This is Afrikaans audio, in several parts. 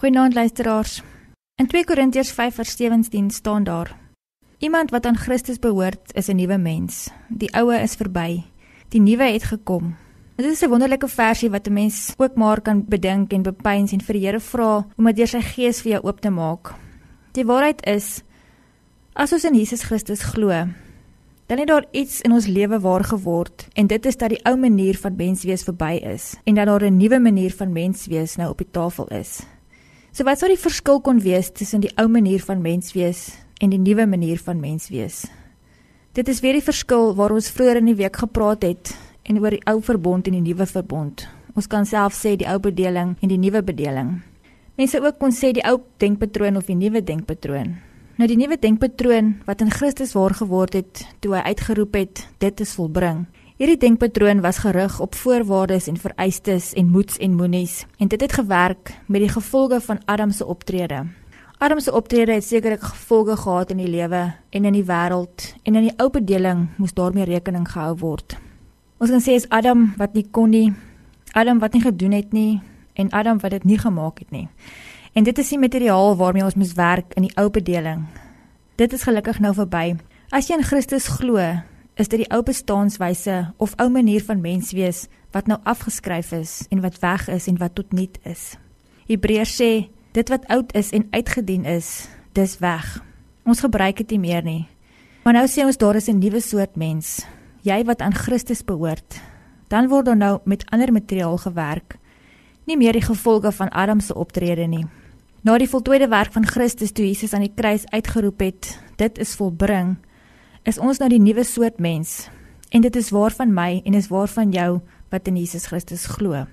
Goeienaand luisteraars. In 2 Korintiërs 5:17 staan daar: Iemand wat aan Christus behoort, is 'n nuwe mens. Die ou is verby. Die nuwe het gekom. Dit is 'n wonderlike versie wat 'n mens ook maar kan bedink en bepeins en vir die Here vra om dit deur sy gees vir jou oop te maak. Die waarheid is as ons in Jesus Christus glo, dan het daar iets in ons lewe waar geword en dit is dat die ou manier van menswees verby is en dat daar 'n nuwe manier van menswees nou op die tafel is. So wat sou die verskil kon wees tussen die ou manier van menswees en die nuwe manier van menswees? Dit is weer die verskil waar ons vroeër in die week gepraat het en oor die ou verbond en die nuwe verbond. Ons kan self sê die ou bedeling en die nuwe bedeling. Mense ook kon sê die ou denkpatroon of die nuwe denkpatroon. Nou die nuwe denkpatroon wat in Christus waar geword het toe hy uitgeroep het, dit is volbring. Hierdie denkpatroon was gerig op voorwaardes en vereistes en moets en moenies en dit het gewerk met die gevolge van Adam se optrede. Adam se optrede het sekerlik gevolge gehad in die lewe en in die wêreld en in die ou bedeling moes daarmee rekening gehou word. Ons kan sê is Adam wat nie kon nie, Adam wat nie gedoen het nie en Adam wat dit nie gemaak het nie. En dit is die materiaal waarmee ons moet werk in die ou bedeling. Dit is gelukkig nou verby. As jy in Christus glo, is dit die ou bestaanswyse of ou manier van mens wees wat nou afgeskryf is en wat weg is en wat tot niet is. Hebreërs sê dit wat oud is en uitgedien is, dis weg. Ons gebruik dit nie meer nie. Maar nou sê ons daar is 'n nuwe soort mens, jy wat aan Christus behoort. Dan word daar nou met ander materiaal gewerk. Nie meer die gevolge van Adam se optrede nie. Na die voltooide werk van Christus toe Jesus aan die kruis uitgeroep het, dit is volbring is ons nou die nuwe soort mens en dit is waar van my en is waar van jou wat in Jesus Christus glo.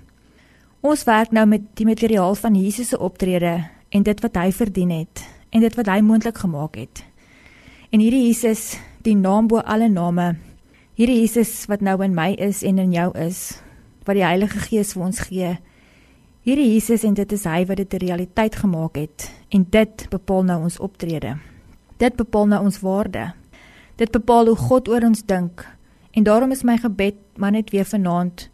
Ons werk nou met die materiaal van Jesus se optrede en dit wat hy verdien het en dit wat hy moontlik gemaak het. En hierdie Jesus, die naam bo alle name, hierdie Jesus wat nou in my is en in jou is, wat die Heilige Gees vir ons gee. Hierdie Jesus en dit is hy wat dit 'n realiteit gemaak het en dit bepaal nou ons optrede. Dit bepaal nou ons waarde. Dit bepaal hoe God oor ons dink. En daarom is my gebed maar net weer vanaand.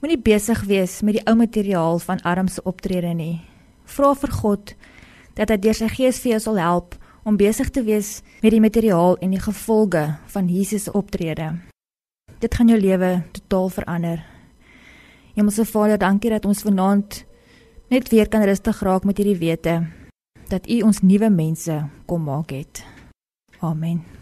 Moenie besig wees met die ou materiaal van Adam se optrede nie. Vra vir God dat hy deur sy gees vir jou sal help om besig te wees met die materiaal en die gevolge van Jesus se optrede. Dit gaan jou lewe totaal verander. Hemelse Vader, dankie dat ons vanaand net weer kan rustig raak met hierdie wete dat U ons nuwe mense kom maak het. Amen.